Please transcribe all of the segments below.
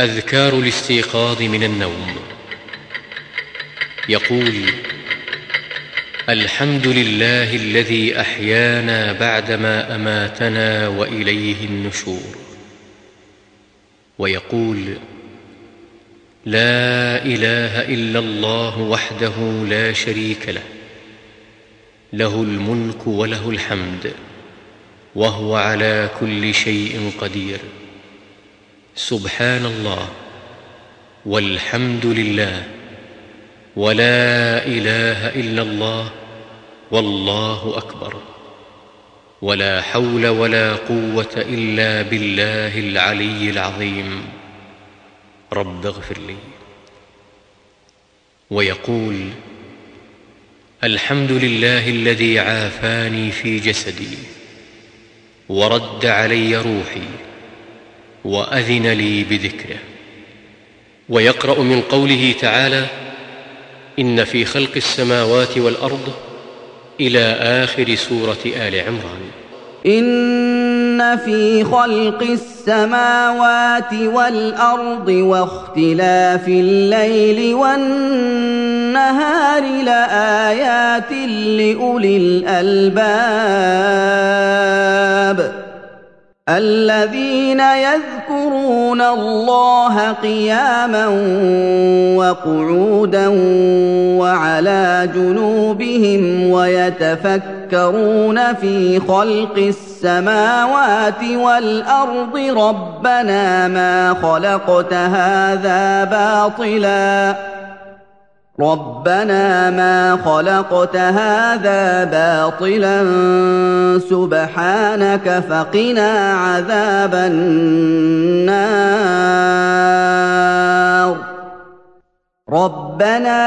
أذكار الاستيقاظ من النوم. يقول الحمد لله الذي أحيانا بعدما أماتنا وإليه النشور. ويقول لا إله إلا الله وحده لا شريك له. له الملك وله الحمد وهو على كل شيء قدير. سبحان الله والحمد لله ولا إله إلا الله والله أكبر ولا حول ولا قوة إلا بالله العلي العظيم رب اغفر لي ويقول الحمد لله الذي عافاني في جسدي ورد علي روحي وأذن لي بذكره. ويقرأ من قوله تعالى إن في خلق السماوات والأرض إلى آخر سورة آل عمران. إن في خلق السماوات والأرض واختلاف الليل والنهار لآيات لأولي الألباب. الذين يذكرون الله قياما وقعودا وعلى جنوبهم ويتفكرون في خلق السماوات والأرض ربنا ما خلقت هذا باطلا ربنا ما خلقت هذا باطلا سبحانك فقنا عذاب النار. ربنا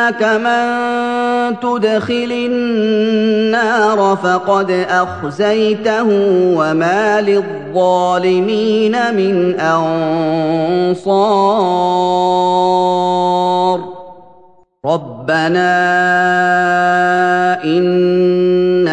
انك من تدخل النار فقد اخزيته وما للظالمين من انصار ربنا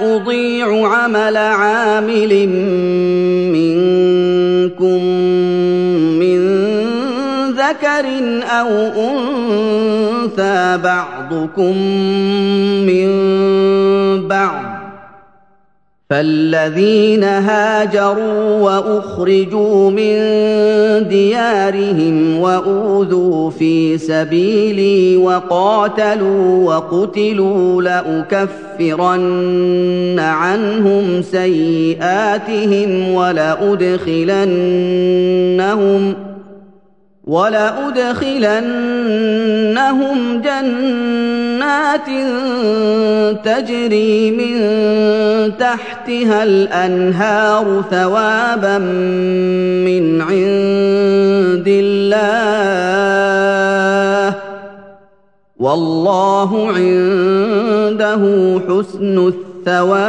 أضيع عمل عامل منكم من ذكر أو أنثى بعضكم من بعض. فالذين هاجروا واخرجوا من ديارهم واوذوا في سبيلي وقاتلوا وقتلوا لاكفرن عنهم سيئاتهم ولادخلنهم ولادخلنهم جنات تجري من تحتها الأنهار ثوابا من عند الله. والله عنده حسن الثواب.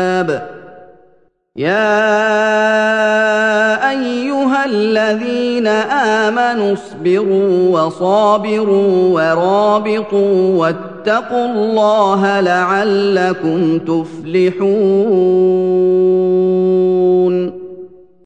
آمنوا اصبروا وصابروا ورابطوا واتقوا الله لعلكم تفلحون